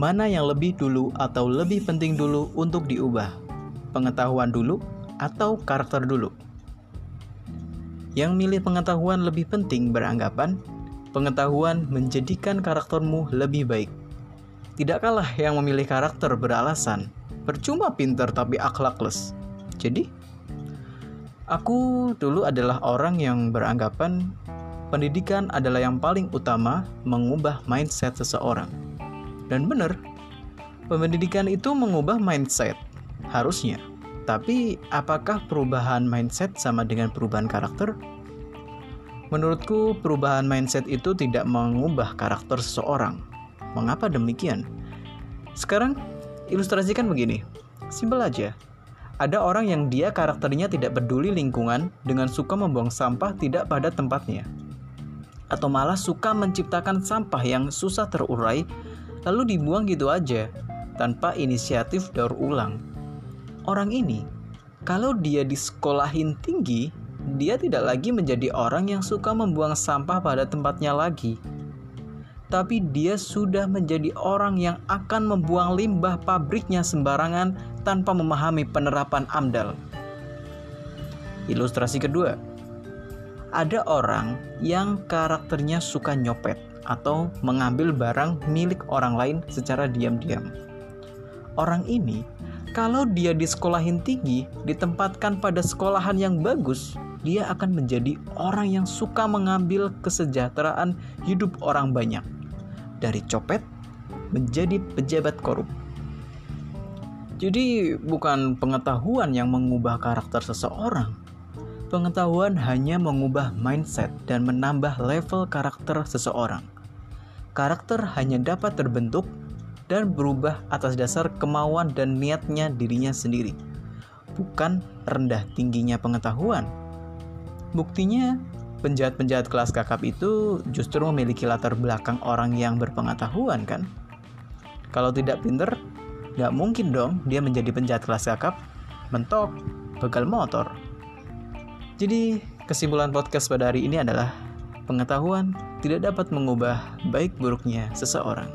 Mana yang lebih dulu atau lebih penting dulu untuk diubah? Pengetahuan dulu atau karakter dulu? Yang milih pengetahuan lebih penting beranggapan pengetahuan menjadikan karaktermu lebih baik. Tidak kalah yang memilih karakter beralasan percuma pinter tapi akhlakless. Jadi, aku dulu adalah orang yang beranggapan pendidikan adalah yang paling utama mengubah mindset seseorang. Dan benar, pendidikan itu mengubah mindset, harusnya. Tapi apakah perubahan mindset sama dengan perubahan karakter? Menurutku, perubahan mindset itu tidak mengubah karakter seseorang. Mengapa demikian? Sekarang, ilustrasikan begini. Simpel aja. Ada orang yang dia karakternya tidak peduli lingkungan dengan suka membuang sampah tidak pada tempatnya. Atau malah suka menciptakan sampah yang susah terurai lalu dibuang gitu aja tanpa inisiatif daur ulang. Orang ini, kalau dia disekolahin tinggi, dia tidak lagi menjadi orang yang suka membuang sampah pada tempatnya lagi. Tapi dia sudah menjadi orang yang akan membuang limbah pabriknya sembarangan tanpa memahami penerapan AMDAL. Ilustrasi kedua, ada orang yang karakternya suka nyopet atau mengambil barang milik orang lain secara diam-diam. Orang ini, kalau dia di sekolahin tinggi, ditempatkan pada sekolahan yang bagus, dia akan menjadi orang yang suka mengambil kesejahteraan hidup orang banyak. Dari copet menjadi pejabat korup. Jadi, bukan pengetahuan yang mengubah karakter seseorang, pengetahuan hanya mengubah mindset dan menambah level karakter seseorang karakter hanya dapat terbentuk dan berubah atas dasar kemauan dan niatnya dirinya sendiri, bukan rendah tingginya pengetahuan. Buktinya, penjahat-penjahat kelas kakap itu justru memiliki latar belakang orang yang berpengetahuan kan? Kalau tidak pinter, nggak mungkin dong dia menjadi penjahat kelas kakap, mentok, begal motor. Jadi, kesimpulan podcast pada hari ini adalah pengetahuan tidak dapat mengubah baik buruknya seseorang.